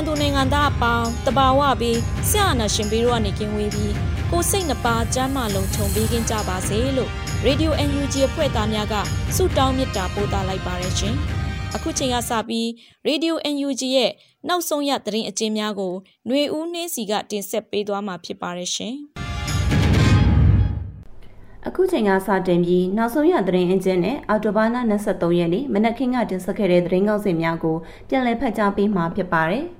န်မာနိုင်ငံသူနိုင်ငံသားအပေါင်းတဘာဝပြီးဆရာနာရှင်ပြီးတော့ကနေကင်းဝေးပြီးကိုစိတ်နှပါစမ်းမလုံးခြုံပေးကင်းကြပါစေလို့ Radio UNG အဖွဲ့သားများကဆုတောင်းမေတ္တာပို့သလိုက်ပါတယ်ရှင်။အခုချိန်ကစပြီး Radio UNG ရဲ့နောက်ဆုံးရသတင်းအကျဉ်းများကိုຫນွေဦးနှင်းစီကတင်ဆက်ပေးသွားမှာဖြစ်ပါတယ်ရှင်။အခုချိန်ကစတင်ပြီးနောက်ဆုံးရသတင်းအင်ဂျင်နဲ့အော်တိုဘာလ23ရက်နေ့မနက်ခင်းကတင်ဆက်ခဲ့တဲ့သတင်းကောက်စီများကိုပြန်လည်ဖတ်ကြားပေးမှာဖြစ်ပါတယ်။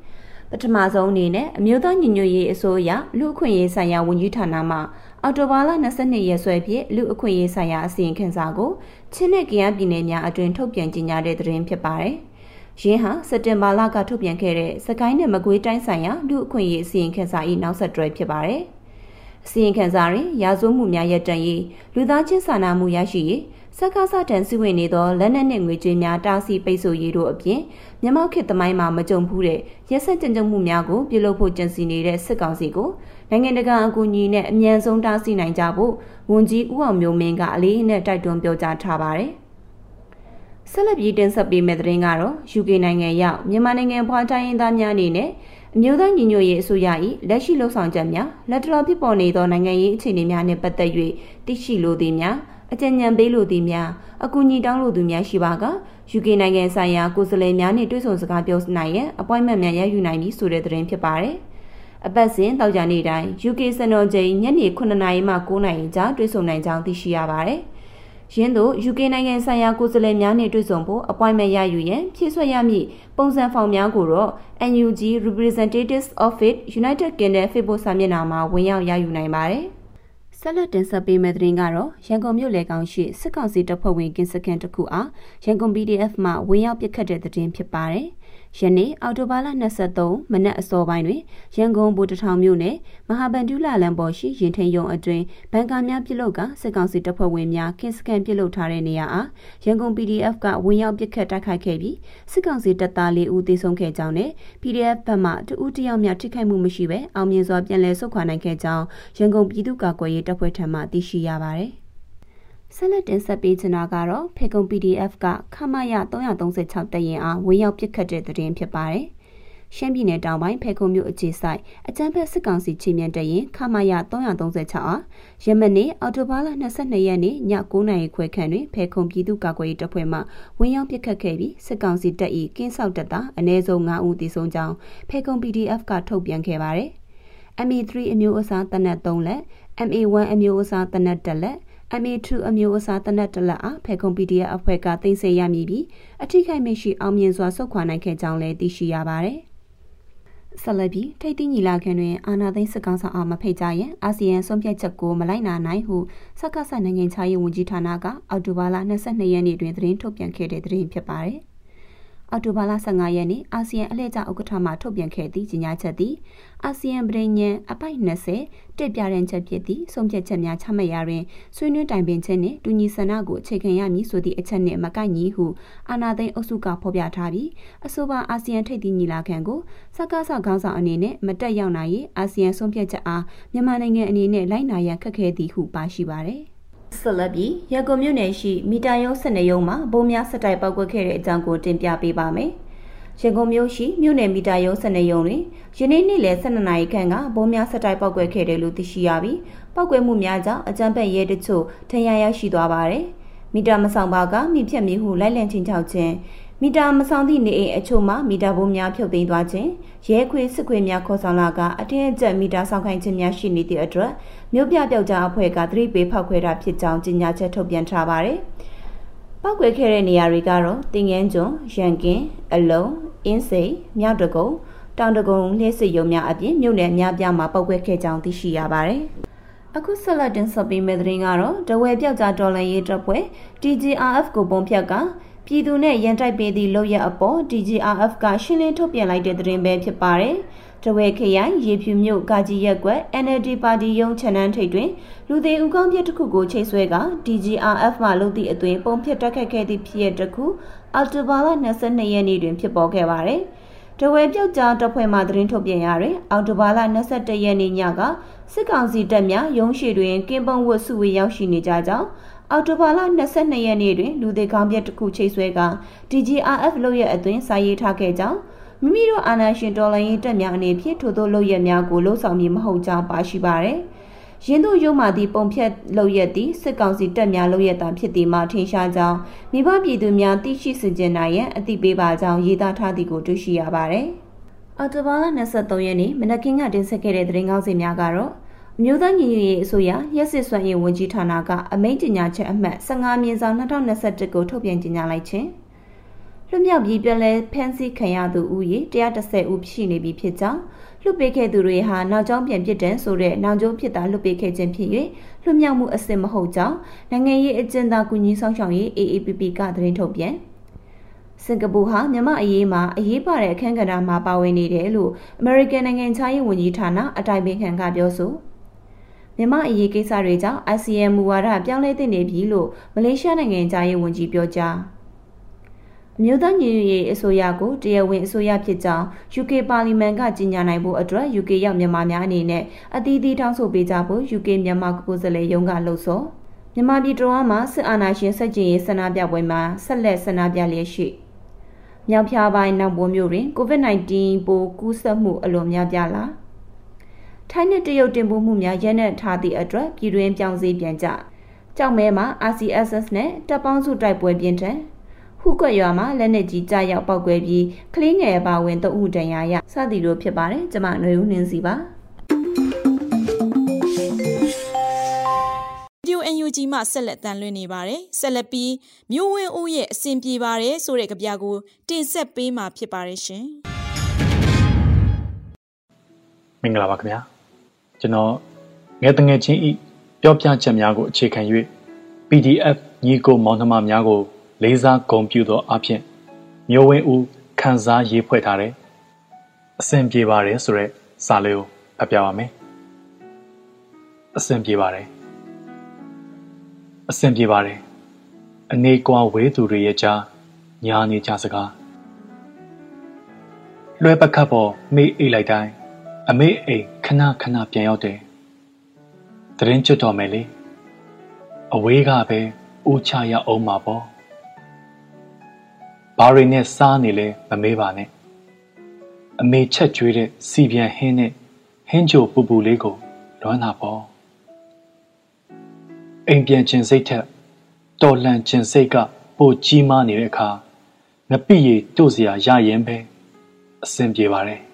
ပထမဆုံးအနေနဲ့အမျိုးသားညီညွတ်ရေးအစိုးရလူအခွင့်အရေးဆိုင်ရာဝန်ကြီးဌာနမှအော်တိုဘာလ22ရက်စွဲဖြင့်လူအခွင့်အရေးဆိုင်ရာအစီရင်ခံစာကိုချင်းနဲ့ကရန်ပြည်နယ်များအတွင်ထုတ်ပြန်ကြေညာတဲ့သတင်းဖြစ်ပါတယ်။ရင်းဟာစက်တင်ဘာလကထုတ်ပြန်ခဲ့တဲ့စကိုင်းနဲ့မကွေးတိုင်းဆိုင်ရာလူအခွင့်အရေးအစီရင်ခံစာ၏နောက်ဆက်တွဲဖြစ်ပါတယ်။အစီရင်ခံစာတွင်ရာဇဝမှုများရပ်တန့်ရေးလူသားချင်းစာနာမှုရရှိရေး စက္ကစတန်စီဝင်နေသောလက်နက်နှင့်ငွေကြေးများတားဆီးပိတ်ဆို့ရေးတို့အပြင်မြန်မာခေတ်သမိုင်းမှာမကြုံဘူးတဲ့ရက်စက်ကြမ်းကြုတ်မှုများကိုပြုလုပ်ဖို့ကြံစည်နေတဲ့စစ်ကောင်စီကိုနိုင်ငံတကာအကူအညီနဲ့အမြန်ဆုံးတားဆီးနိုင်ကြဖို့ဝန်ကြီးဦးအောင်မျိုးမင်းကအလေးအနက်တိုက်တွန်းပြောကြားထားပါတယ်။ဆက်လက်ပြီးတင်ဆက်ပေးမယ့်သတင်းကတော့ UK နိုင်ငံရောက်မြန်မာနိုင်ငံဖွာတိုင်းရင်းသားများအနေနဲ့အမျိုးသားညီညွတ်ရေးအစိုးရ၏လက်ရှိလှုပ်ဆောင်ချက်များလက်တလောဖြစ်ပေါ်နေသောနိုင်ငံရေးအခြေအနေများနှင့်ပတ်သက်၍သိရှိလိုသည်များ အကြံဉာဏ်ပေးလိုသည်များအကူအညီတောင်းလိုသူများရှိပါက UK နိုင်ငံဆိုင်ရာကိုယ်စားလှယ်များနှင့်တွေ့ဆုံစကားပြောနိုင်ရန် appointment များရယူနိုင်ပြီဆိုတဲ့သတင်းဖြစ်ပါတယ်။အပတ်စဉ်တောက်ကြနေ့တိုင်း UK စံတော်ချိန်ညနေ9:00နာရီမှ9:00နာရီကြားတွေ့ဆုံနိုင်ကြောင်းသိရှိရပါတယ်။ရင်းတို့ UK နိုင်ငံဆိုင်ရာကိုယ်စားလှယ်များနှင့်တွေ့ဆုံဖို့ appointment ရယူရန်ဖြည့်ဆွတ်ရမည့်ပုံစံဖောင်များကိုတော့ NUG Representatives Office United Kingdom Facebook စာမျက်နှာမှာဝင်ရောက်ရယူနိုင်ပါတယ်။ ဆက်လက်တင်ဆက်ပေးမယ့်သတင်းကတော့ရန်ကုန်မြို့လေကောင်ရှိစစ်ကောင်စီတပ်ဖွဲ့ဝင်ကင်းစခန်းတစ်ခုအားရန်ကုန် PDF မှဝင်ရောက်ပစ်ခတ်တဲ့သတင်းဖြစ်ပါတယ်။ ယနေ့အော်တိုဘာလ23မနက်အစောပိုင်းတွင်ရန်ကုန်ဘူတထောင်မြို့နယ်မဟာဗန္ဓုလလမ်းပေါ်ရှိရင်ထိန်ရုံအတွင်ဘန်ကာများပြုလုပ်ကစစ်ကောင်စီတပ်ဖွဲ့ဝင်များကင်းစကန်ပြုလုပ်ထားတဲ့နေရာအားရန်ကုန် PDF ကဝင်ရောက်ပစ်ခတ်တိုက်ခိုက်ခဲ့ပြီးစစ်ကောင်စီတပ်သား၄ဦးသေဆုံးခဲ့ကြောင်းနဲ့ PDF ဘက်မှတဦးတယောက်များထိခိုက်မှုမရှိဘဲအောင်မြင်စွာပြန်လည်ဆုတ်ခွာနိုင်ခဲ့ကြောင်းရန်ကုန်ပြည်သူ့ကာကွယ်ရေးတပ်ဖွဲ့ထံမှသိရှိရပါတယ် ဆက်လက်တင်ဆက်ပေးချင်တာကတော့ဖေကုံ PDF ကခမရ336တရင်အားဝင်ရောက်ပစ်ခတ်တဲ့တဲ့ရင်ဖြစ်ပါတယ်။ရှမ်းပြည်နယ်တောင်ပိုင်းဖေကုံမြို့အခြေဆိုင်အကြမ်းဖက်စစ်ကောင်စီချီမြင့်တရင်ခမရ336အားယမနေ့အော်တိုဘာလ22ရက်နေ့ည9:00နာရီခွဲခန့်တွင်ဖေကုံပြည်သူ့ကာကွယ်ရေးတပ်ဖွဲ့မှဝင်ရောက်ပစ်ခတ်ခဲ့ပြီးစစ်ကောင်စီတပ်၏ကင်းဆောက်တပ်သားအ ਨੇ ဆုံး9ဦးသေဆုံးကြောင်းဖေကုံ PDF ကထုတ်ပြန်ခဲ့ပါတယ်။ MA3 အမျိုးအစားတနက်3လက် MA1 အမျိုးအစားတနက်1လက် MA2 အမျိုးအစားတနက်တလက်အားဖေခုံ PDF အဖွဲ့ကတင်ဆက်ရမည်ပြီးအထိခိုက်မရှိအောင်မြင်စွာဆုတ်ခွာနိုင်ခဲ့ကြောင်းလည်းသိရှိရပါတယ်။ဆက်လက်ပြီးထိပ်သီးညီလာခံတွင်အာဏာသိမ်းစစ်ကောင်ဆောင်အောင်မဖိတ်ကြရင်အာဆီယံဆုံးဖြတ်ချက်ကိုမလိုက်နာနိုင်ဟုစက္ကစနိုင်ငံခြားရေးဝန်ကြီးဌာနကအောက်တိုဘာလ22ရက်နေ့တွင်သတင်းထုတ်ပြန်ခဲ့တဲ့သတင်းဖြစ်ပါတယ်။ အော်တိုဘာလ15ရက်နေ့အာဆီယံအလှည့်ကျဥက္ကဋ္ဌမှထုတ်ပြန်ခဲ့သည့်ကြေညာချက်သည်အာဆီယံပြည်ညံအပိုက်20တက်ပြတဲ့ချက်ဖြစ်သည့်ဆုံးဖြတ်ချက်များချမှတ်ရာတွင်ဆွေးနွေးတိုင်ပင်ခြင်းနှင့်တူညီဆန္ဒကိုအခြေခံရမည်ဆိုသည့်အချက်နှင့်မကိုက်ညီဟုအာဏာသိမ်းအုပ်စုကဖော်ပြထားပြီးအဆိုပါအာဆီယံထိပ်သီးညီလာခံကိုစကားဆခေါင်းဆောင်အနေနဲ့မတက်ရောက်နိုင်ရေးအာဆီယံဆုံးဖြတ်ချက်အားမြန်မာနိုင်ငံအနေနဲ့လိုက်နာရန်ခက်ခဲသည်ဟုပါရှိပါသည် ဆက်လက်ပြီးရန်ကုန်မြို့နယ်ရှိမီတာယုံစနေယုံမှာဘုံများစတိုက်ပောက်ကွက်ခဲ့တဲ့အကြောင်းကိုတင်ပြပေးပါမယ်။ရန်ကုန်မြို့ရှိမြို့နယ်မီတာယုံစနေယုံတွင်ယနေ့နေ့လယ်12နာရီခန့်ကဘုံများစတိုက်ပောက်ကွက်ခဲ့တယ်လို့သိရှိရပြီးပောက်ကွက်မှုများကြောင့်အကြမ်းဖက်ရဲတချို့ထဏ်ရရရှိသွားပါတယ်။မီတာမဆောင်ပါကမိဖြက်မိဟုလိုက်လံချင်းချောက်ခြင်း မီတာမဆောင်သည့်နေအိမ်အချို့မှာမီတာဘိုးများဖြုတ်သိမ်းသွားခြင်းရဲခွေစစ်ခွေများခေါ်ဆောင်လာကအထင်းအကျပ်မီတာဆောင်ခိုင်းခြင်းများရှိနေသည့်အတွက်မြို့ပြပျောက်ကြားအဖွဲ့ကသတိပေးဖောက်ခွဲတာဖြစ်ကြောင်းကြေညာချက်ထုတ်ပြန်ထားပါတယ်။ပောက်ကွယ်ခဲ့တဲ့နေရာတွေကတော့တင်ငန်းကျွန်း၊ရန်ကင်း၊အလုံး၊အင်းစိန်၊မြောက်တကုံ၊တောင်တကုံလျှက်စစ်ရုံများအပြင်မြို့နယ်အများပြားမှာပောက်ကွယ်ခဲ့ကြောင်းသိရှိရပါတယ်။အခုဆက်လက်တင်ဆက်ပေးမယ့်သတင်းကတော့တဝဲပြောက်ကြားတော်လန်ရေးတပ်ဖွဲ့ TGRF ကိုပုံဖြတ်က ပြည်သူနဲ့ရန်တိုက်ပေးသည့်လုပ်ရအပေါ် DGRF ကရှင်းလင်းထုတ်ပြန်လိုက်တဲ့သတင်းပဲဖြစ်ပါတယ်။တဝဲခရိုင်ရေဖြူမြို့ကာကြီးရက်ကွက် NLD ပါတီရုံးချန်နန်းထိပ်တွင်လူသေးဦးကောင်းပြစ်တစ်ခုကိုချိတ်ဆွဲက DGRF မှလုပ်သည့်အသွင်ပုံဖြစ်တက်ခတ်ခဲ့သည့်ဖြစ်ရတစ်ခုအော်တိုဘာလ22ရက်နေ့တွင်ဖြစ်ပေါ်ခဲ့ပါတယ်။တဝဲပြုတ်ကြားတပ်ဖွဲ့မှသတင်းထုတ်ပြန်ရတွင်အော်တိုဘာလ22ရက်နေ့ညကစစ်ကောင်စီတပ်များရုံးရှိတွင်ကင်းပုံဝတ်စုဝေးရောက်ရှိနေကြကြောင်း အော်တိုဘာလ22ရက်နေ့တွင်လူသေးကောင်းပြက်တစ်ခုချိတ်ဆွဲက DGRF လုပ်ရအသွင်စာရေးထားခဲ့ကြောင်းမိမိတို့အာဏာရှင်တော်လှန်ရေးတပ်များအနေဖြင့်ထို့သောလုပ်ရများကိုလှုံ့ဆော်မည်မဟုတ်ကြောင်းပါရှိပါရယ်။ရင်းတို့ရုံမှသည့်ပုံဖြတ်လုပ်ရသည့်စစ်ကောင်စီတပ်များလုပ်ရတာဖြစ်သည်မှာထင်ရှားကြောင်းမိဘပြည်သူများသိရှိစင်ကြင်နိုင်ရန်အသိပေးပါကြောင်းရေးသားထားသည်ကိုတွေ့ရှိရပါရယ်။အော်တိုဘာလ23ရက်နေ့မနက်ခင်းကတင်ဆက်ခဲ့တဲ့သတင်းကောင်းစီများကတော့ မြို့သားညီညွတ်ရေးအစိုးရရက်စစ်စွမ်းရေးဝန်ကြီးဌာနကအမိန့်ကြေညာချက်အမှတ်15မြင်းဆောင်2021ကိုထုတ်ပြန်ကြေညာလိုက်ခြင်းလွတ်မြောက်ပြီးပြည်လဲဖမ်းဆီးခံရသူဦးရေ130ဦးရှိနေပြီဖြစ်ကြောင်းလွတ်ပေးခဲ့သူတွေဟာနောက်ကျောင်းပြန်ပြစ်ဒဏ်ဆိုတဲ့နောက်ကျောင်းဖြစ်တာလွတ်ပေးခဲ့ခြင်းဖြစ်၍လွတ်မြောက်မှုအစစ်မဟုတ်ကြောင်းနိုင်ငံရေးအကျဉ်းသားကူညီဆောင်ရှောက်ရေး AAPP ကသတင်းထုတ်ပြန်စင်ကာပူဟာမြန်မာအရေးမှာအရေးပါတဲ့အခမ်းကဏ္ဍမှာပါဝင်နေတယ်လို့ American နိုင်ငံခြားရေးဝန်ကြီးဌာနအတိုင်ပင်ခံကပြောဆို မြန်မာအရေးကိစ္စတွေကြောင့် ASEAN မူဝါဒပြောင်းလဲသင့်နေပြီလို့မလေးရှားနိုင်ငံသားရေးဝန်ကြီးပြောကြားအမျိုးသားညီညွတ်ရေးအစိုးရကိုတရားဝင်အစိုးရဖြစ်ကြောင်း UK ပါလီမန်ကကြေညာနိုင်ဖို့အတွက် UK ရောက်မြန်မာများအနေနဲ့အသီးသီးတောင်းဆိုပေးကြဖို့ UK မြန်မာကိုယ်စားလှယ်ရုံးကလှုံ့ဆော်မြန်မာပြည်တော်မှာစစ်အာဏာရှင်ဆက်ကျင်ရေးဆန္ဒပြပွဲမှာဆက်လက်ဆန္ဒပြလျက်ရှိမြောက်ဖြားပိုင်းနောက်ပေါ်မြို့တွင် COVID-19 ပိုးကူးစက်မှုအလွန်များပြားလာ ထိုင်းနဲ့တရုတ်တင်ပို့မှုများရဲနဲ့ထားသည့်အတွက်ပြည်တွင်းပြောင်းစည်းပြန်ကြကြောက်မဲမှာ RCSS နဲ့တပ်ပေါင်းစုတိုက်ပွဲပြင်းထန်ဟုကွက်ရွာမှာလက်နက်ကြီးကြားရောက်ပောက်ကွဲပြီးကလေးငယ်ပါဝင်တအုပ်တန်ရာရစသည်တို့ဖြစ်ပါတယ်ကျမຫນွေဦးနှင်းစီပါဒီယို UNG မှဆက်လက်တန်လွှင့်နေပါတယ်ဆက်လက်ပြီးမြို့ဝင်းဦးရဲ့အစဉ်ပြေပါတယ်ဆိုတဲ့ကြပြကိုတင်ဆက်ပေးမှာဖြစ်ပါတယ်ရှင်မင်္ဂလာပါခင်ဗျာ ကျွန်တော်ငယ်တငယ်ချင်းဤပြောပြချက်များကိုအခြေခံ၍ PDF ညီကိုမောင်နှမများကို လေးစားဂုဏ်ပြုသောအဖြစ်မျိုးဝင်းဦးခန်းစားရေးဖွဲ့ထားတဲ့အဆင်ပြေပါတယ်ဆိုရက်စာလေးကိုဖတ်ပြပါမယ်အဆင်ပြေပါတယ်အဆင်ပြေပါတယ်အနေကွာဝေးသူတွေရဲ့ကြားညာနေကြစကားလွှဲပကတ်ပေါ်မေးအိတ်လိုက်တိုင်း အမေအိမ်ခဏခဏပြန်ရောက်တယ်။တရင်ကျွတ်တော်မယ်လေ။အဝေးကပဲဦးချရအောင်မှာပေါ့။ဘာရီနဲ့စားနေလဲမမေးပါနဲ့။အမေချက်ကျွေးတဲ့စီပြန်ဟင်းနဲ့ဟင်းချိုပူပူလေးကိုလွမ်းတာပေါ့။အိမ်ပြန်ကျင်စိတ်ထက်တော်လန့်ကျင်စိတ်ကပိုကြီးမားနေတဲ့အခါငပိရီတို့စရာရရင်ပဲအဆင်ပြေပါတယ်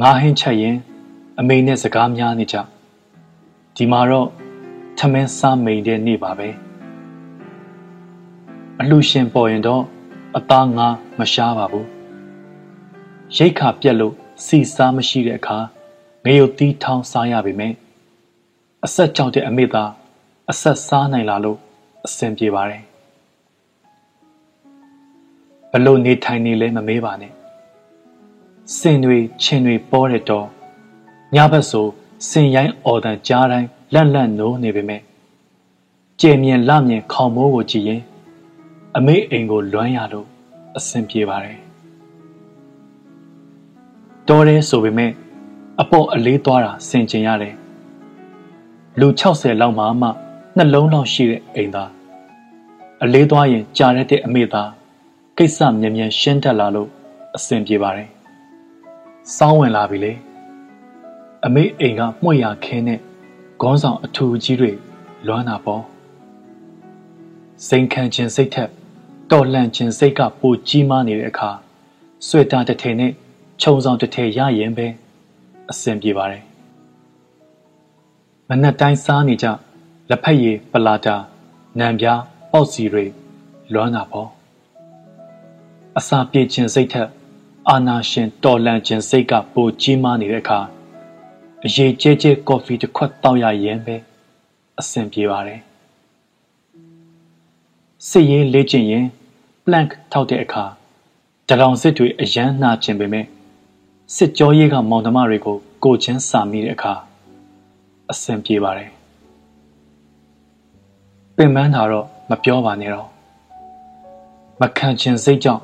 ငါဟင်းချက်ရင်အမေနဲ့စကားများနေကြဒီမှာတော့ထမင်းစားမိန်တဲ့နေ့ပါပဲအလှရှင်ပေါ်ရင်တော့အသားငါမရှားပါဘူးရိတ်ခါပြက်လို့စီစားမရှိတဲ့အခါငရုတ်တီးထောင်းစားရပေမယ့်အဆက်ကြောက်တဲ့အမေသားအဆက်စားနိုင်လာလို့အဆင်ပြေပါတယ်ဘလို့နေထိုင်နေလဲမမေးပါနဲ့ စင်တွေခြင်တွေပေါ်တဲ့တော့ညဘက်ဆိုစင်ရိုင်းအော်တန်ကြားတိုင်းလန့်လန့်နိုးနေပေမဲ့ကြည်မြင်လမြင်ခေါင်မိုးကိုကြည့်ရင်အမေအိမ်ကိုလွမ်းရလို့အဆင်ပြေပါတယ်တော်တယ်ဆိုပေမဲ့အပေါ်အလေးသွားတာဆင်ကျင်ရတယ်လူ60လောက်မှမှနှလုံးလောက်ရှိတဲ့အိမ်သားအလေးသွားရင်ကြာရတဲ့အမေသားကိစ္စမြန်မြန်ရှင်းတတ်လာလို့အဆင်ပြေပါတယ် စောင်းဝင်လာပြီလေအမေအိမ်ကမှု့ရခင်းနဲ့ခေါင်းဆောင်အထူကြီးတွေလွမ်းတာပေါ့စိန်ခံခြင်းစိတ်ထက်တော်လှန်ခြင်းစိတ်ကပိုကြီးမားနေတဲ့အခါဆွေတာတစ်ထည်နဲ့ခြုံဆောင်တစ်ထည်ရရင်ပဲအဆင်ပြေပါတယ်မနက်တိုင်းစားနေကြလက်ဖက်ရည်ပလာတာနံပြားပေါက်စီတွေလွမ်းတာပေါ့အစာပြေခြင်းစိတ်ထက် အာနာရှင်တော်လန့်ခြင်းစိတ်ကပိုကြီးမားနေတဲ့အခါအရေးကျဲကျဲကော်ဖီတစ်ခွက်တောက်ရရင်ပဲအဆင်ပြေပါတယ်စစ်ရေးလေ့ကျင့်ရင် plank ထောက်တဲ့အခါတရောင်စစ်တွေအယမ်းနှာခြင်းပေမဲ့စစ်ကြောရေးကမောင်နှမတွေကိုကိုချင်းစာမိတဲ့အခါအဆင်ပြေပါတယ်ပင်ပန်းတာတော့မပြောပါနဲ့တော့မခံချင်စိတ်ကြောင့်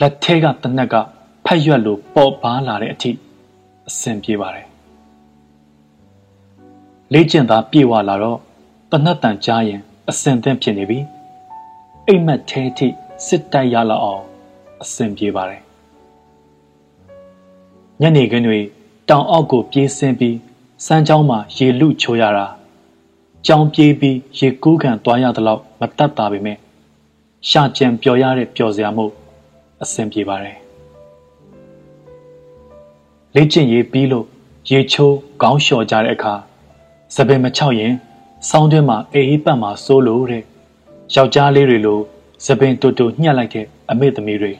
လက်ထဲကတနက်ကဖ က်ရွက်လိုပေါ်ပါလာတဲ့အထိအဆင်ပြေပါတယ်လေ့ကျင့်သားပြေဝလာတော့တနက်တန်ကြားရင်အဆင်သင့်ဖြစ်နေပြီအိမ်မက်ထဲထိစစ်တိုက်ရလောက်အောင်အဆင်ပြေပါတယ်ညနေခင်းတွေတောင်အောက်ကိုပြေးဆင်းပြီးစမ်းချောင်းမှာရေလူချိုးရတာကြောင်ပြေးပြီးရေကူးခံသွားရသလောက်မတတ်တာပေမဲ့ရှာကြံပျော်ရတဲ့ပျော်စရာမှုအဆင်ပြေပါတယ် လေ့ကျင့်ရေးပြီးလို့ရေချိုးခေါင်းလျှော်ကြတဲ့အခါစပင်မချောက်ရင်ဆောင်းတွင်းမှာအေးအေးပတ်မှာစိုးလို့တဲ့ယောက်ျားလေးတွေလိုစပင်တူတူညှက်လိုက်တဲ့အမေသမီးတွေ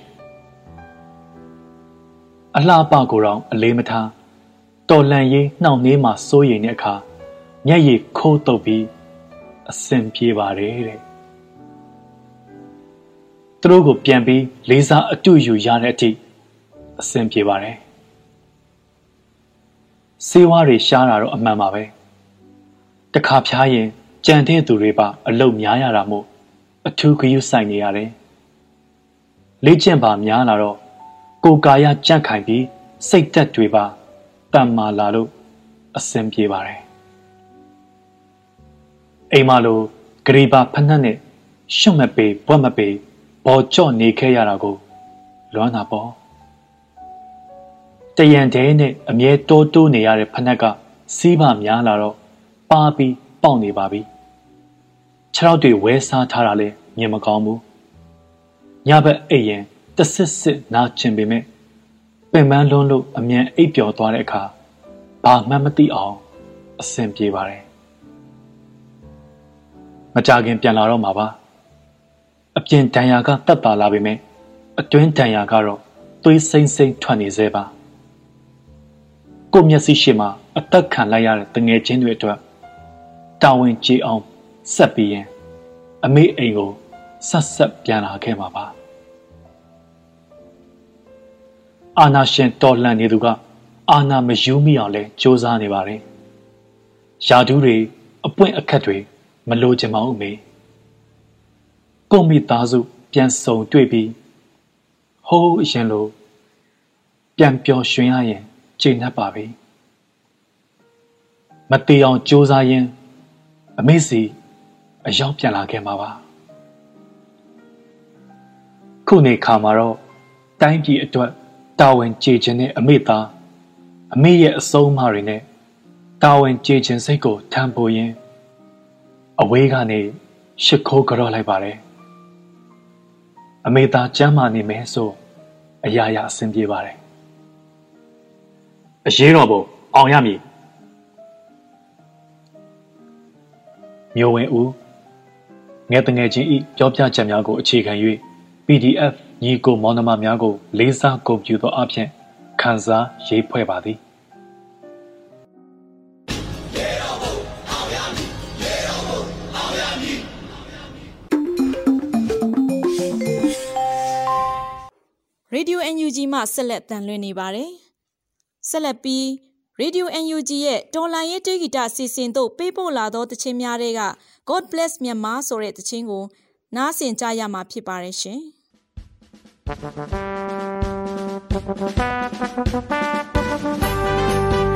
အလှပကိုယ်တော်အလေးမထားတော်လန်ရေးနှောင့်နှေးမှာစိုးရိမ်တဲ့အခါမျက်ရည်ခိုးတုပ်ပြီးအဆင်ပြေပါတယ်တဲ့သူတို့ကိုပြန်ပြီးလေးစားအတူယူရတဲ့အထိအဆင်ပြေပါတယ် စေဝါတွေရှားတာတော့အမှန်ပါပဲတခါဖျားရင်ကြံတဲ့သူတွေပါ အလုတ်များရတာမို့အထူးဂရုစိုက်နေရတယ်လေ့ကျင့်ပါများလာတော့ကိုယ်ကာယကြန့်ခိုင်ပြီးစိတ်သက်တွေပါတန်မာလာလို့အဆင်ပြေပါတယ်အိမ်မလိုဂရီပါဖနှက်နဲ့ရှုံမပေဘွက်မပေဘော်ကြော့နေခဲ့ရတာကိုလွမ်းတာပေါ့ တရံတဲနဲ့အမြဲတိုးတိုးနေရတဲ့ဖနှက်ကစီးပါများလာတော့ပါပြီးပေါက်နေပါပြီခြေထောက်တွေဝဲစားထားတာလဲမြင်မကောင်းဘူးညဘက်အိပ်ရင်တဆစ်စစ်နာကျင်ပေမဲ့ပင်ပန်းလွန်းလို့အမြန်အိပ်ပျော်သွားတဲ့အခါဘာမှမသိအောင်အဆင်ပြေပါတယ်မကြခင်ပြန်လာတော့မှာပါအပြင်တန်ရာကတက်တာလာပေမဲ့အတွင်းတန်ရာကတော့သွေးစိမ့်စိမ့်ထွက်နေသေးပါ ကိုမျက်စိရှိမှအသက်ခံလိုက်ရတဲ့တငယ်ချင်းတွေအတွက်တာဝန်ကျေအောင်ဆက်ပြီးရင်အမေအိမ်ကိုဆက်ဆက်ပြန်လာခဲ့မှာပါအာနာရှင်တော်လှန်နေသူက အာနာမယူမိအောင်လဲစ조사နေပါတယ်ယာဒူးတွေအပွင့်အခက်တွေမလိုချင်ပါဘူးမေကိုမိသားစုပြန်ဆုံတွေ့ပြီးဟိုးအရင်လိုပြန်ပျော်ရွှင်ရရင် ကျေနပ်ပါပြီမတေအောင်စ조사ရင်အမေစီအရောက်ပြန်လာခဲ့မှာပါခုနေခါမှာတော့တိုင်းပြည်အတွက်တာဝန်ကျေခြင်းနဲ့အမေသားအမေရဲ့အဆုံးအမတွေနဲ့တာဝန်ကျေခြင်းစိတ်ကိုထမ်းပိုးရင်းအဝေးကနေရှ िख ိုးကြော့လိုက်ပါတယ်အမေသားကျမ်းမာနေမယ်ဆိုအရာရာအဆင်ပြေပါတယ် အရေးတော်ဘုံအောင်ရမည်မျိုးဝင်ဦးငယ်တငယ်ချင်းဤပြောပြချက်များကိုအခြေခံ၍ PDF ညီကိုမောင်နှမများကို လေးစားဂုဏ်ပြုသောအဖြစ်ခန်းစားရေးဖွဲ့ပါသည်ရေဒီယို NUG မှဆက်လက်တန်လွှင့်နေပါတယ်။ ဆက်လက်ပြီး Radio NUG ရဲ့တော်လိုင်းရေးတေဂီတာစီစဉ်တို့ပေးပို့လာသောတခြင်းများတဲ့က God bless မြန်မာဆိုတဲ့တခြင်းကို နားဆင်ကြရမှာဖြစ်ပါတယ်ရှင်။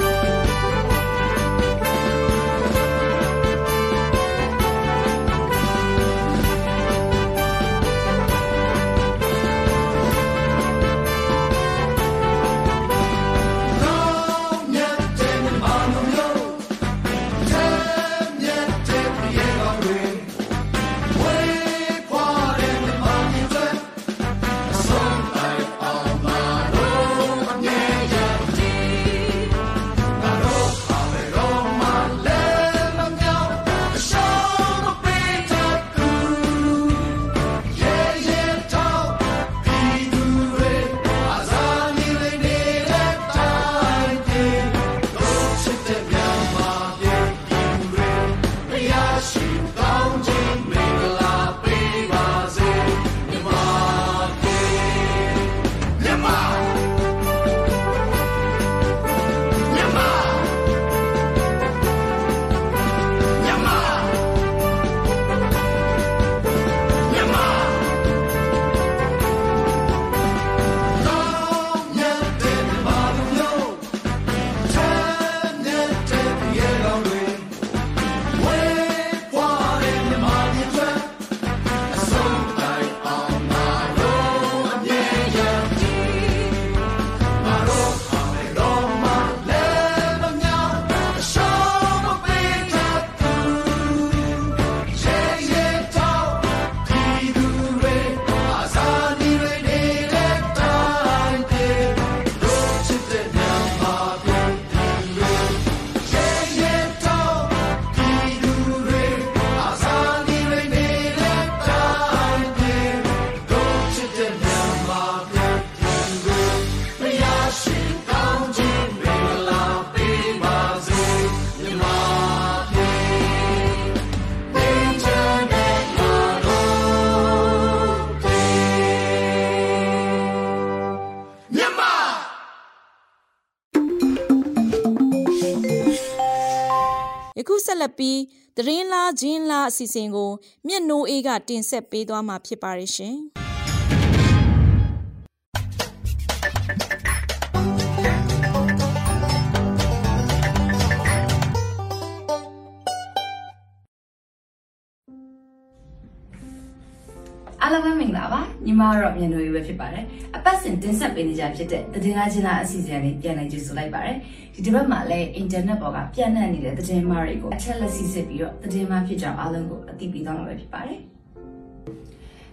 ဆက်လက်ပြီးသတင်းလားဂျင်းလားအစီအစဉ်ကိုမျက်နှိုးအေးကတင်ဆက်ပေးသွားမှာဖြစ်ပါရဲ့ရှင်။ င်္ဂလာပါညီမကတော့မြန်တို့ရွေးပဲဖြစ်ပါတယ်အပတ်စဉ်တင်ဆက်ပေးနေကြဖြစ်တဲ့သတင်းလာချင်းလာအစီအစဉ်လေးပြန်လည်ကြည့်ဆိုလိုက်ပါတယ်ဒီတစ်ပတ်မှာလည်းအင်တာနက်ပေါ်ကပြန့်နှံ့နေတဲ့သတင်းမှားတွေကိုအချက်လက်စီစစ်ပြီးတော့သတင်းမှားဖြစ်ကြောင်းအားလုံးကိုအသိပေးသွားမှာပဲဖြစ်ပါတယ်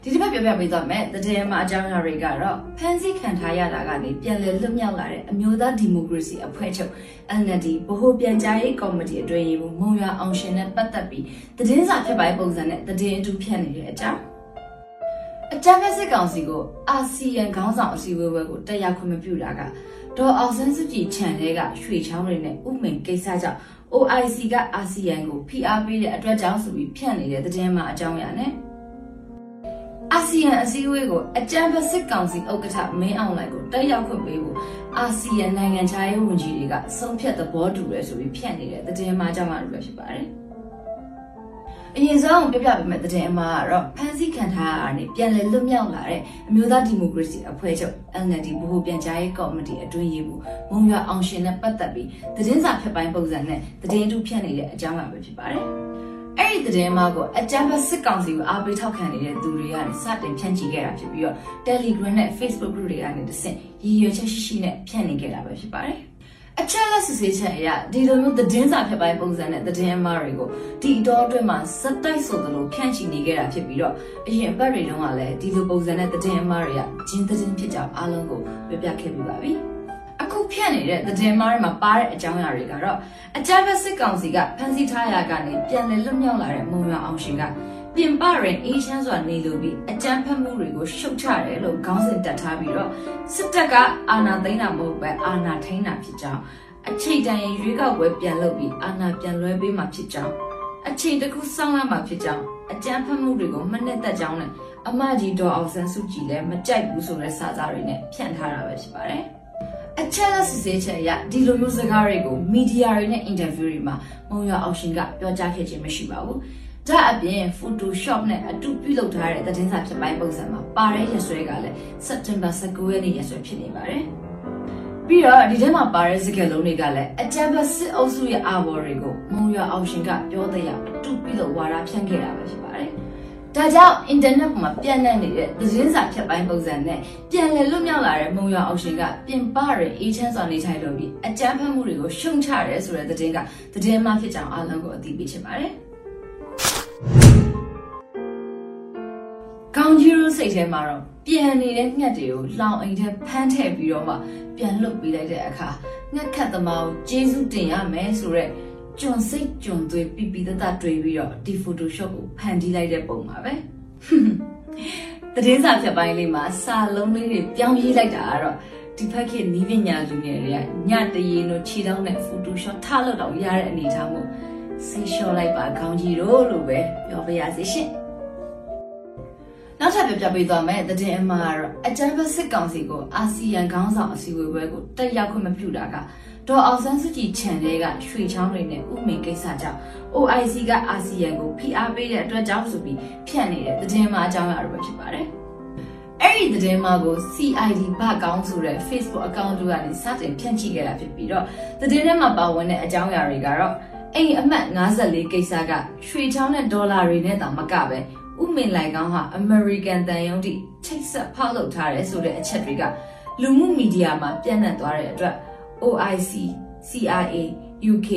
ဒီတစ်ပတ်ပြောပြပေးသွားမယ်သတင်းမှားအကြောင်းအရာတွေကတော့ဖန်ဆီးခံထားရတာကနေပြန်လည်လွတ်မြောက်လာတဲ့အမျိုးသားဒီမိုကရေစီအဖွဲ့ချုပ် NLD ဗဟိုပြန်ကြားရေးကော်မတီအတွင်းရေးမှူးမုံရွာအောင်ရှင်နဲ့ပတ်သက်ပြီးသတင်းစာဖြစ်ပိုင်းပုံစံနဲ့သတင်းအတူဖြန့်နေတဲ့အကြောင်းအ ကြမ်းဖက်စစ်ကောင်စီကိုအာဆီယံခေါင်းဆောင်အစည်းအဝေးပွဲကိုတက်ရောက်ခွင့်မပြုတာကဒေါ်အောင်ဆန်းစုကြည်ခြံထဲကရွှေချောင်းတွေနဲ့ဥမင်ကိစ္စကြောင့် OIC ကအာဆီယံကိုဖိအားပေးတဲ့အတွက်ကြောင့်ဆိုပြီးဖြန့်နေတဲ့သတင်းမှအကြောင်းအရာနဲ့အာဆီယံအစည်းအဝေးကိုအကြမ်းဖက်စစ်ကောင်စီဥက္ကဋ္ဌမင်းအောင်လှိုင်ကိုတက်ရောက်ခွင့်ပေးဖို့အာဆီယံနိုင်ငံခြားရေးဝန်ကြီးတွေကဆုံးဖြတ်သဘောတူရဲဆိုပြီးဖြန့်နေတဲ့သတင်းမှအကြောင်းအရာတွေဖြစ်ပါတယ်။ အရင်ဆုံးပြပြပေးမယ့်တဲ့မှာတော့ဖန်ဆီးခံထားရတဲ့ပြန်လည်လွတ်မြောက်လာတဲ့အမျိုးသားဒီမိုကရေစီအဖွဲ့ချုပ် NLD ဗဟိုပြန်ကြားရေးကော်မတီအတွင်းရေးမှူးမုံရွာအောင်ရှင်နဲ့ပတ်သက်ပြီးသတင်းစာဖြတ်ပိုင်းပုံစံနဲ့သတင်းတူဖြန့်နေတဲ့အကြောင်းအရာပဲဖြစ်ပါတယ်။အဲ့ဒီသတင်းမှာကိုအကြမ်းဖက်စစ်ကောင်စီကိုအားပေးထောက်ခံနေတဲ့သူတွေကနေစတင်ဖြန့်ချီခဲ့တာဖြစ်ပြီးတော့ Telegram နဲ့ Facebook group တွေကနေတဆင့်ရည်ရွယ်ချက်ရှိရှိနဲ့ဖြန့်နေခဲ့တာပဲဖြစ်ပါတယ်။ အချက်လက်စစ်ဆေးချက်အရဒီလိုမျိုးသတင်းစာဖြတ်ပိုင်းပုံစံနဲ့သတင်းအမှားတွေကိုဒီအတော်အတွင်းမှာစက်တိုက်ဆိုသလိုဖြန့်ချီနေခဲ့တာဖြစ်ပြီးတော့အရင်အပတ်တွေတုန်းကလည်းဒီလိုပုံစံနဲ့သတင်းအမှားတွေကဂျင်းသတင်းဖြစ်ကြောင်းအားလုံးကိုပြပြခဲ့ပြီးပါပြီအခုဖြန့်နေတဲ့သတင်းမားတွေမှာပါတဲ့အကြောင်းအရာတွေကတော့အကြမ်းဖက်စစ်ကောင်စီကဖမ်းဆီးထားရကနေပြန်လည်လွတ်မြောက်လာတဲ့မုံရွာအောင်ရှင်က ပြင်ပရင်အေးချမ်းစွာနေလိုပြီးအကြမ်းဖက်မှုတွေကိုရှုတ်ချတယ်လို့ခေါင်းစဉ်တက်ထားပြီးတော့စစ်တပ်ကအာဏာသိမ်းတာမဟုတ်ပဲအာဏာထိန်းတာဖြစ်ကြောင်းအချိန်တန်ရင်ရွေးကောက်ပွဲပြန်လုပ်ပြီးအာဏာပြန်လွှဲပေးမှာဖြစ်ကြောင်းအချိန်တစ်ခုစောင့်ရမှာဖြစ်ကြောင်းအကြမ်းဖက်မှုတွေကိုမနှက်သက်ကြောင်းနဲ့အမကြီးဒေါ်အောင်ဆန်းစုကြည်လည်းမကြိုက်ဘူးဆိုတဲ့စာသားတွေနဲ့ဖြန့်ထားတာပဲဖြစ်ပါတယ်အချက်လက်စစ်ဆေးချက်အရဒီလိုမျိုးစကားတွေကိုမီဒီယာတွေနဲ့အင်တာဗျူးတွေမှာမုံရွာအောင်ရှင်ကပြောကြားခဲ့ခြင်းမရှိပါဘူး။ ဒါအပြင် Photoshop နဲ့အတူပြုလုပ်ထားတဲ့သတင်းစာဖြစ်ပိုင်းပုံစံမှာပါတဲ့ရဆွဲကလည်း September 19ရက်နေ့ရဆွဲဖြစ်နေပါတယ်။ပြီးတော့ဒီထဲမှာပါတဲ့စကားလုံးတွေကလည်းအကြံဖတ်စစ်အုပ်စုရဲ့အာဘော်တွေကိုမုံရွာအောင်ရှင်ကပြောတဲ့ရအတူပြုလုပ်ဝါဒဖြန့်ခဲ့တာပဲဖြစ်ပါတယ်။ဒါကြောင့်အင်တာနက်ပေါ်မှာပြန့်နှံ့နေတဲ့သတင်းစာဖြတ်ပိုင်းပုံစံနဲ့ပြန်လည်လွတ်မြောက်လာတဲ့မုံရွာအောင်ရှင်ကပြင်ပရအေးချမ်းစွာနေထိုင်လို့ပြီးအကြမ်းဖက်မှုတွေကိုရှုံချရဲဆိုတဲ့သတင်းကသတင်းမှဖြစ်ကြောင်းအားလုံးကိုအသိပေးချင်ပါတယ်။ ကောင်းကြီးရိုးစိတ်ထဲမှာတော့ပြန်နေတဲ့ငှက်တွေကိုလောင်အိမ်ထဲဖမ်းထည့်ပြီးတော့မှပြန်လွတ်ပေးလိုက်တဲ့အခါငှက်ခတ်သမားကိုကျေးဇူးတင်ရမယ်ဆိုတော့ကျွန်စိတ်ကျွန်သွေးပြပြတတတွေ့ပြီးတော့ဒီ Photoshop ကိုဖန်တီးလိုက်တဲ့ပုံပါပဲတည်င်းစာဖြတ်ပိုင်းလေးမှာစာလုံးလေးတွေပြောင်းရေးလိုက်တာကတော့ဒီဖက်ခေတ်နီးပညာလူငယ်တွေကညတရေတို့ခြေထောက်နဲ့ Photoshop ထားလို့တော့ရတဲ့အနေထားမို့ စိတ်လျှော့လိုက်ပါခေါင်းကြီးတို့လို့ပဲပြောပြရစီရှင်နောက်ထပ်ပြပြပေးသွားမယ်တည်င်းအမှားကတော့အကြမ်းဖက်စစ်ကောင်စီကိုအာဆီယံခေါင်းဆောင်အစည်းအဝေးပွဲကိုတက်ရောက်ခွင့်မပြုတာကဒေါ်အောင်ဆန်းစုကြည်ခြံတွေကရွှေချောင်းတွေနဲ့ဥမင်ကိစ္စကြောင့် OIC ကအာဆီယံကိုဖိအားပေးတဲ့အတွက်ကြောင့်ဆိုပြီးဖြန့်နေတဲ့သတင်းမှာအကြောင်းအရာတွေဖြစ်ပါတယ်။အဲ့ဒီသတင်းမှာကို CID ဘကောင်းဆိုတဲ့ Facebook account တို့ကနေစတင်ဖြန့်ချိခဲ့တာဖြစ်ပြီးတော့သတင်းထဲမှာပါဝင်တဲ့အကြောင်းအရာတွေကတော့ အိမ်အမှတ်54ကိစ္စကရွှေချောင်းနဲ့ဒေါ်လာတွေနဲ့တောင်မကပဲဥမင်လိုက်ကောင်းဟာ American တန်ယုံတိချိတ်ဆက်ဖောက်လုပ်ထားတယ်ဆိုတဲ့အချက်တွေကလူမှုမီဒီယာမှာပြန့်နှံ့သွားတဲ့အတွက် OIC CIA UK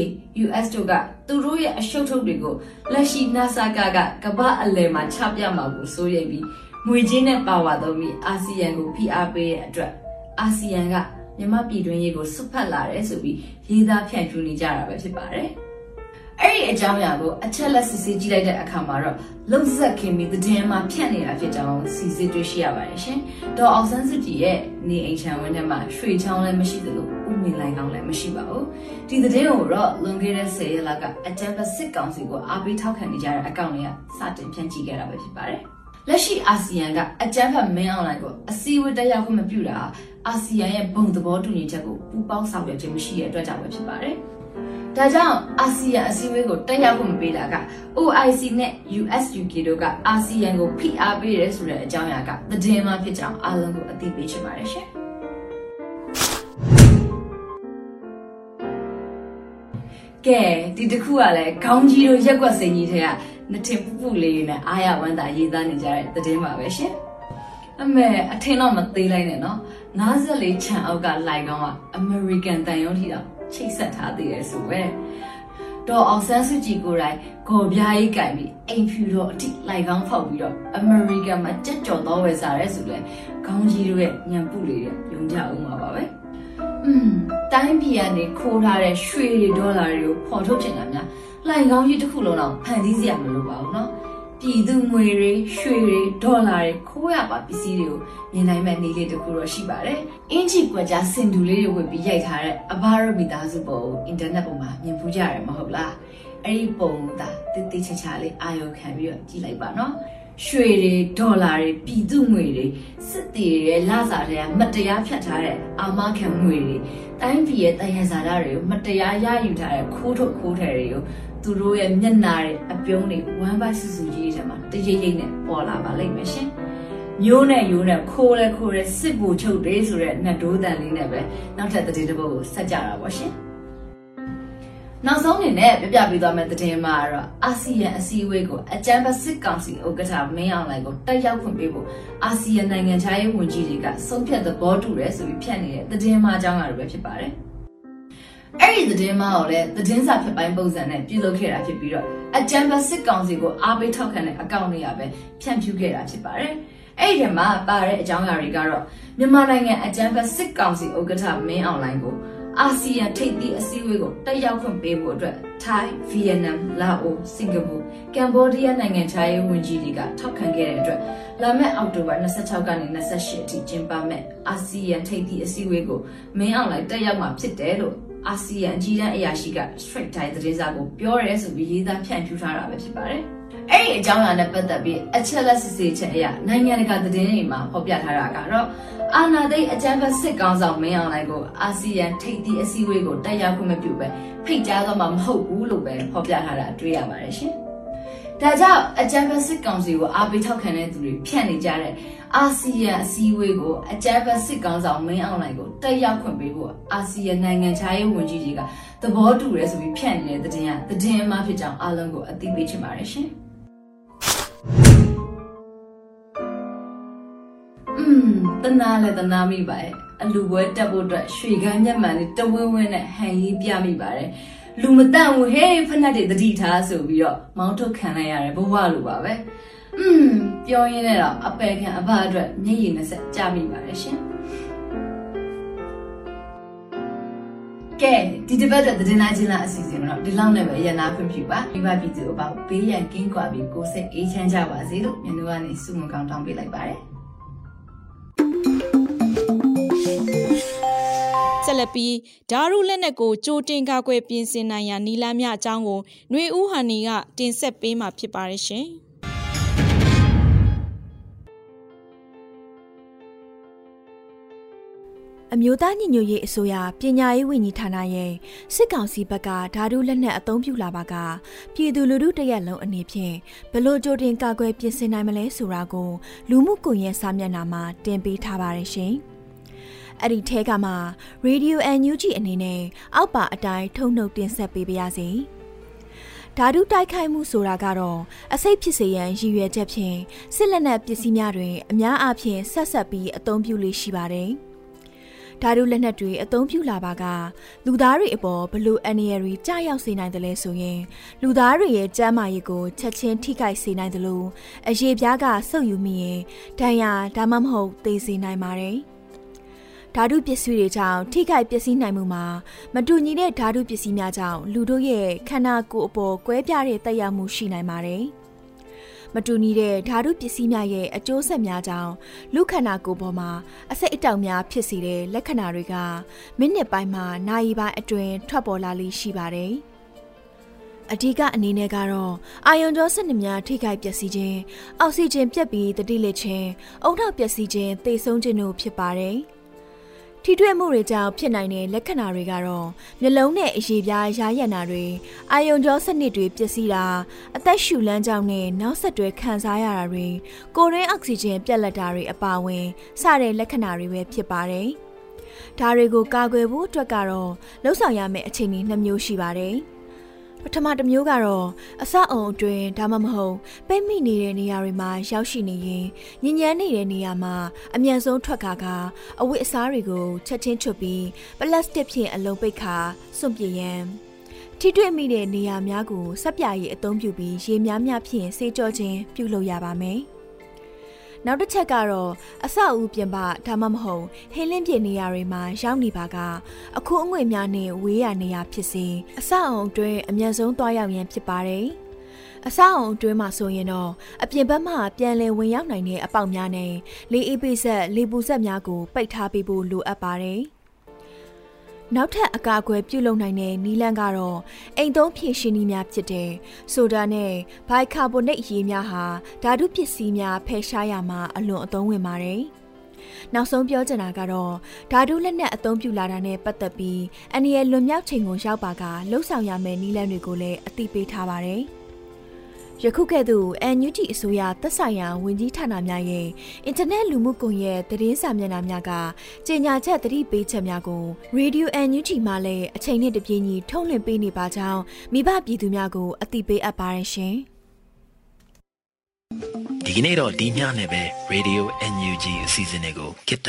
US တို့ကသူတို့ရဲ့အရှုပ်ထုတ်တွေကိုလက်ရှိ NASA ကကကမ္ဘာအလယ်မှာချပြမှာကိုစိုးရိမ်ပြီးငွေချင်းနဲ့ပါဝါသုံးပြီးအာဆီယံကိုဖိအားပေးတဲ့အတွက်အာဆီယံကမြန်မာပြည်တွင်းရေးကိုစွတ်ဖက်လာတယ်ဆိုပြီးရေးသားဖြန့်ကျူးနေကြတာပဲဖြစ်ပါတယ်။ အဲ့ဒီအကြောင်းအရာကိုအချက်လက်စစ်ဆေးကြည့်လိုက်တဲ့အခါမှာတော့လုံဆက်ခင်ပြီးသတင်းမှာဖြန့်နေတာဖြစ်ကြောင်းစီစစ်တွေ့ရှိရပါတယ်ရှင်။ဒေါ်အောင်ဆန်းစုကြည်ရဲ့နေအိမ်ချမ်းဝင်းထဲမှာရွှေချောင်းလည်းမရှိသလိုဥမင်လိုင်းကောင်းလည်းမရှိပါဘူး။ဒီသတင်းကိုတော့လွန်ခဲ့တဲ့10ရက်လောက်ကအကြံဖက်စစ်ကောင်စီကိုအားပေးထောက်ခံနေကြတဲ့အကောင့်တွေကစတင်ဖြန့်ချိခဲ့တာပဲဖြစ်ပါတယ်။လက်ရှိအာဆီယံကအကြမ်းဖက်မင်းအွန်လိုင်းကိုအစည်းအဝေးတက်ရောက်ခွင့်မပြုတာအာဆီယံရဲ့ဘုံသဘောတူညီချက်ကိုပူးပေါင်းဆောင်ရွက်ခြင်းမရှိတဲ့အတွက်ကြောင့်ပဲဖြစ်ပါတယ်။ ဒဒါကြောင့်အာဆီယံအစည်းအဝေးကိုတက်ရောက်ခွင့်မပေးတာက OIC နဲ့ USUK တို့ကအာဆီယံကိုဖိအားပေးရဲဆိုတဲ့အကြောင်းအရာကသတင်းမှဖြစ်ကြောင်းအားလုံးကိုအသိပေးချင်ပါတယ်ရှင်ကဲဒီတစ်ခုကလည်းခေါင်းကြီးတို့ရက်ွက်စိန်ကြီးတွေကနှစ်ထင်ပူပူလေးနဲ့အားရဝမ်းသာရေးသားနေကြတဲ့သတင်းပါပဲရှင်အမေအထင်တော့မသေးလိုက်နဲ့နော်54ချန်အောက်ကလိုက်ကောင်းကအမေရိကန်တန်ရုံးထီတော့ ချိတ်ဆက်ထားသေးတယ်ဆိုပဲဒေါ်အောင်ဆန်းစုကြည်ကိုယ်တိုင်ဂေါ်ပြားကြီးကြိုင်ပြီးအိမ်ဖြူတော့အထိလိုက်ကောင်းဖောက်ပြီးတော့အမေရိကန်မှာကြက်ကြော်တော့ဝယ်စားရဲဆိုလဲခေါင်းကြီးတို့ရဲ့ညံပုလေးတဲ့ယုံကြအောင်ပါပါပဲอืมတိုင်းပြည်ကနေခိုးထားတဲ့ရွှေတွေဒေါ်လာတွေကိုဖော်ထုတ်ချင်တာများလိုက်ကောင်းကြီးတစ်ခုလုံးတော့ဖန်တီးစရာမလိုပါဘူးเนาะ ပြည်သူငွေတွေရွှေတွေဒေါ်လာတွေခိုးရပါပစ္စည်းတွေကိုမြင်နိုင်မဲ့နေလေးတစ်ခုတော့ရှိပါတယ်။အင်ဂျီကွက်ကြားစင်တူလေးတွေဝတ်ပြီးရိုက်ထားတဲ့အဘာရမီသားစုပုံအင်တာနက်ပေါ်မှာမြင်ဖူးကြရမှာမဟုတ်လား။အဲ့ဒီပုံသာတိတိချာချာလေးအာရုံခံပြီးတော့ကြည့်လိုက်ပါနော်။ရွှေတွေဒေါ်လာတွေပြည်သူငွေတွေစစ်တီတွေလစာတွေကမတရားဖြတ်ထားတဲ့အာမခံငွေတွေတိုင်းပြည်ရဲ့တန်ရဇာတာတွေကိုမတရားရယူထားတဲ့ခိုးထုတ်ခိုးထည်တွေကိုသူတို့ရဲ့မျက်နာတွေအပြုံးတွေဝမ်းပိုက်စုစုကြီး တွေထဲမှာတရိပ်ရိပ်နဲ့ပေါ်လာပါလိမ့်မယ်ရှင်မျိုးနဲ့ရိုးနဲ့ခိုးလဲခိုးလဲစစ်ဘူချုပ်တွေဆိုတဲ့နှတ်ဒိုးတန်လေးနဲ့ပဲနောက်ထပ်သတင်းတစ်ပုဒ်ကိုဆက်ကြတာပါရှင်နောက်ဆုံးအနေနဲ့ပြပြပေးသွားမယ့်သတင်းမှာတော့အာဆီယံအစည်းအဝေးကိုအကြမ်းဖက်စစ်ကောင်စီဥက္ကဋ္ဌမင်းအောင်လှိုင်ကိုတက်ရောက်ခွင့်ပေးဖို့အာဆီယံနိုင်ငံခြားရေးဝန်ကြီးတွေကဆုံးဖြတ်သဘောတူရဲဆိုပြီးဖြတ်နေတဲ့သတင်းမှာအကြောင်းအရာတွေပဲဖြစ်ပါတယ်။ အဲ့ဒီသတင်းမှာတော့လေသတင်းစာဖြစ်ပိုင်းပုံစံနဲ့ပြုလုပ်ခဲ့တာဖြစ်ပြီးတော့အကြံဖတ်စစ်ကောင်စီကိုအားပေးထောက်ခံတဲ့အကောင့်တွေကပဲဖြန့်ဖြူးခဲ့တာဖြစ်ပါတယ်။အဲ့ဒီထဲမှာပါတဲ့အကြောင်းအရာတွေကတော့မြန်မာနိုင်ငံအကြံဖတ်စစ်ကောင်စီဥက္ကဋ္ဌမင်းအောင်လှိုင်ကိုအာဆီယံထိပ်သီးအစည်းအဝေးကိုတက်ရောက်ခွင့်ပေးဖို့အတွက်ထိုင်း၊ဗီယက်နမ်၊လာအို၊စင်ကာပူ၊ကမ်ဘောဒီးယားနိုင်ငံခြားရေးဝန်ကြီးတွေကထောက်ခံခဲ့တဲ့အတွက်လာမယ့်အောက်တိုဘာ26ကနေ28အထိကျင်းပမယ့်အာဆီယံထိပ်သီးအစည်းအဝေးကိုမင်းအောင်လှိုင်တက်ရောက်မှာဖြစ်တယ်လို့ အာဆီယံအကြီးတန်းအရာရှိက Straight Time သတင်းစာကိုပြောရဲဆိုပြီးရေးသားဖြန့်ဖြူးထားတာပဲဖြစ်ပါတယ်။အဲ့ဒီအကြောင်းအရာနဲ့ပတ်သက်ပြီးအချက်လက်စစ်ဆေးချက်အရနိုင်ငံတကာသတင်းတွေမှာဖော်ပြထားတာကတော့အာနာသိအကြံဖက်စစ်ကောင်ဆောင်မင်းအောင်လှိုင်ကိုအာဆီယံထိပ်သီးအစည်းအဝေးကိုတက်ရောက်ခွင့်မပြုပဲဖိတ်ကြားတော့မှမဟုတ်ဘူးလို့ပဲဖော်ပြထားတာတွေ့ရပါတယ်ရှင်။ ဒါကြောင့်အကြံဖက်စစ်ကောင်စီကိုအားပေးထောက်ခံတဲ့သူတွေဖြန့်နေကြတဲ့အာဆီယံအစည်းအဝေးကိုအကြံဖက်စစ်ကောင်ဆောင်မင်းအောင်လှိုင်ကိုတက်ရောက်ခွင့်ပေးဖို့အာဆီယံနိုင်ငံခြားရေးဝန်ကြီးတွေကသဘောတူရဲဆိုပြီးဖြန့်နေတဲ့တဲ့တင်ကတဲ့တင်အမှဖြစ်ကြောင်းအားလုံးကိုအသိပေးချင်ပါတယ်ရှင်။อืมတနာလဲတနာမိပါရဲ့အလူပွဲတက်ဖို့အတွက်ရွှေကန်းမျက်မှန်လေးတဝင်းဝင်းနဲ့ဟန်ရေးပြမိပါတယ်။ လူမတန့်ဘူးဟေးဖက်နှက်တွေတတိထားဆိုပြီးတော့မောင်းထုတ်ခံလိုက်ရတယ်ဘဝလိုပါပဲอืมပြောရင်းနဲ့တော့အပယ်ခံအဘအတွက်မျက်ရည်နဲ့ဆက်ကြမိပါတယ်ရှင်ကဲဒီတစ်ပတ်တဲ့သတင်းလာချင်းလာအစီအစဉ်တော့ဒီလောက်နဲ့ပဲရနာဖွင့်ပြပါမိဘပြည်သူအပေါင်းဘေးရန်ကင်းကွာပြီးကိုယ်စိတ်အေးချမ်းကြပါစေလို့မြန်တို့ကနေဆုမကောင်းတောင်းပေးလိုက်ပါတယ် ဆက်လက်ပြီးဓာရုလက်နက်ကိုကြိုတင်ကာကွယ်ပြင်ဆင်နိုင်ရန်နီလာမြအကြောင်းကိုຫນွေဦးဟန်နီကတင်ဆက်ပေးမှာဖြစ်ပါတယ်ရှင်။အမျိုးသားညီညွတ်ရေးအစိုးရပညာရေးဝန်ကြီးဌာနရဲ့စစ်ကောင်စီဘက်ကဓာတုလက်နက်အသုံးပြုလာပါကပြည်သူလူထုတရက်လုံးအနေဖြင့်ဘလို့ကြိုတင်ကာကွယ်ပြင်ဆင်နိုင်မလဲဆိုတာကိုလူမှုကွန်ရက်စာမျက်နှာမှာတင်ပေးထားပါတယ်ရှင်။ အဲ့ဒီထဲကမှ Radio NUG အနေနဲ့အောက်ပါအတိုင်းထုံနှုတ်တင်ဆက်ပေးပါရစေ။ဓာတုတိုက်ခိုက်မှုဆိုတာကတော့အစိတ်ဖြစ်စေရန်ရည်ရွယ်ချက်ဖြင့်စစ်လက်နက်ပစ္စည်းများတွင်အများအားဖြင့်ဆက်ဆက်ပြီးအသုံးပြုလေးရှိပါတယ်။ဓာတုလက်နက်တွေအသုံးပြုလာပါကလူသားတွေအပေါ်ဘလို့အန်ရီရီကြာရောက်စေနိုင်တယ်လဲဆိုရင်လူသားတွေရဲ့ကျန်းမာရေးကိုချက်ချင်းထိခိုက်စေနိုင်တယ်လို့အရေးပြားကဆုပ်ယူမိရင်ဒဏ်ရာဒါမှမဟုတ်သေစေနိုင်ပါတယ်။ ဓာတုပစ္စည်းတွေကြောင့်ထိခိုက်ပျက်စီးနိုင်မှုမှာမတူညီတဲ့ဓာတုပစ္စည်းများကြောင့်လူတို့ရဲ့ခန္ဓာကိုယ်အပေါ်ကွဲပြားတဲ့တက်ရောက်မှုရှိနိုင်ပါတယ်။မတူညီတဲ့ဓာတုပစ္စည်းများရဲ့အကျိုးဆက်များကြောင့်လူခန္ဓာကိုယ်ပေါ်မှာအဆိပ်အတောက်များဖြစ်စေတဲ့လက္ခဏာတွေကမိနစ်ပိုင်းမှာနာရီပိုင်းအတွင်းထွက်ပေါ်လာလိမ့်ရှိပါတယ်။အဓိကအနေနဲ့ကတော့အာယုံကြောစနစ်များထိခိုက်ပျက်စီးခြင်းအောက်ဆီဂျင်ပြတ်ပြီးတတိလက်ခြင်းအုံနောက်ပျက်စီးခြင်းသေဆုံးခြင်းတို့ဖြစ်ပါတယ်။ဒ ထိတွေ့မှုတွေကြောင့်ဖြစ်နိုင်တဲ့လက္ခဏာတွေကတော့မျက်လုံးနဲ့အရေပြားရာရနာတွေအာယုံကြောစနစ်တွေပျက်စီးတာအသက်ရှူလမ်းကြောင်းနဲ့နောက်ဆက်တွဲခံစားရတာတွေကိုရင်းအောက်ဆီဂျင်ပြတ်လက်တာတွေအပါအဝင်စတဲ့လက္ခဏာတွေပဲဖြစ်ပါတယ်။ဒါတွေကိုကာကွယ်ဖို့အတွက်ကတော့လှုပ်ဆောင်ရမယ့်အခြေအနေနှမျိုးရှိပါတယ်။ ပထမတစ်မျိုးကတော့အစအုံအတွင်းဒါမှမဟုတ်ပိတ်မိနေတဲ့နေရာတွေမှာရောက်ရှိနေရင်ညဉ့်ညမ်းနေတဲ့နေရာမှာအမြန်ဆုံးထွက်ခါကအဝတ်အစားတွေကိုချက်ချင်းချွတ်ပြီးပလတ်စတစ်ဖြင့်အလုံးပိတ်ခါစွန့်ပစ်ရန်ထိတွေ့မိတဲ့နေရာများကိုစက်ပြာရည်အသုံးပြုပြီးရေများများဖြင့်ဆေးကြောခြင်းပြုလုပ်ရပါမယ်။ နောက်တစ်ချက်ကတော့အဆောက်အဦပြင်ပဒါမှမဟုတ်ဟင်းလင်းပြင်နေရာတွေမှာရောက်နေပါကအခုအငွေများနဲ့ဝေးရနေရဖြစ်စေအဆောက်အဦအတွင်းအမြန်ဆုံးသွားရောက်ရန်ဖြစ်ပါတယ်အဆောက်အုံအတွင်းမှာဆိုရင်တော့အပြင်ဘက်မှပြန်လည်ဝင်ရောက်နိုင်တဲ့အပေါက်များနဲ့လေအေးပိဆက်လေပူဆက်များကိုပိတ်ထားပေးဖို့လိုအပ်ပါတယ်။ နောက်ထပ်အကာအကွယ်ပြုလုပ်နိုင်တဲ့နီလန်းကတော့အိမ်သုံးဖြည့်ရှင်နည်းများဖြစ်တဲ့ဆိုဒါနဲ့ဘိုက်ကာဗိုနိတ်ရေများဟာဓာတုပစ္စည်းများဖယ်ရှားရမှာအလွန်အသုံးဝင်ပါတယ်။နောက်ဆုံးပြောချင်တာကတော့ဓာတုလက်နက်အသုံးပြုလာတာနဲ့ပတ်သက်ပြီးအန်ဒီရဲ့လွန်မြောက်ချိန်ကိုရောက်ပါကလှုပ်ဆောင်ရမယ့်နီလန်းတွေကိုလည်းအသိပေးထားပါတယ်။ ယခုကဲ့သို့ NUG အစိုးရသက်ဆိုင်ရာဝန်ကြီးဌာနများရဲ့အင်တာနက်လူမှုကွန်ရက်သတင်းစာမျက်နှာများကကြေညာချက်သတိပေးချက်များကို Radio NUG မှလည်းအချိန်နဲ့တပြေးညီထုတ်လွှင့်ပေးနေပါကြောင်းမိဘပြည်သူများကိုအသိပေးအပ်ပါတယ်ရှင်။ဒီကနေ့တော့ဒီညနဲ့ပဲ Radio NUG အစီအစဉ်လေးကိုကိတ္တ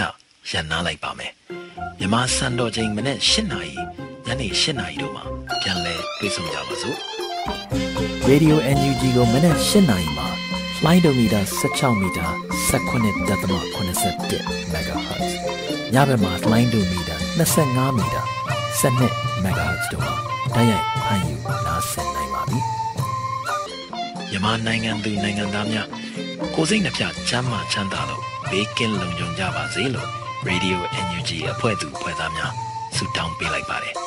ရန်နာလိုက်ပါမယ်။မြမစံတော်ချိန်မနေ့၈နာရီညနေ၈နာရီတို့မှာပြန်လည်တွေ့ဆုံကြပါစို့။ Radio NUG ကိုမနက်၈နာရီမှာလိုင်းဒိုမီတာ16မီတာ19.87 MHz ညဘက်မှာလိုင်းဒိုမီတာ25မီတာ12 MHz တို့မှာတိုက်ရိုက်ဖမ်းယူနားဆင်နိုင်ပါပြီ။မြန်မာနိုင်ငံသူနိုင်ငံသားများကိုစိတ်နှပြချမ်းမာချမ်းသာလို့ဘေးကင်းလုံခြုံကြပါစေလို့ Radio NUG အဖွဲ့သူအဖွဲ့သားများဆုတောင်းပေးလိုက်ပါတယ်။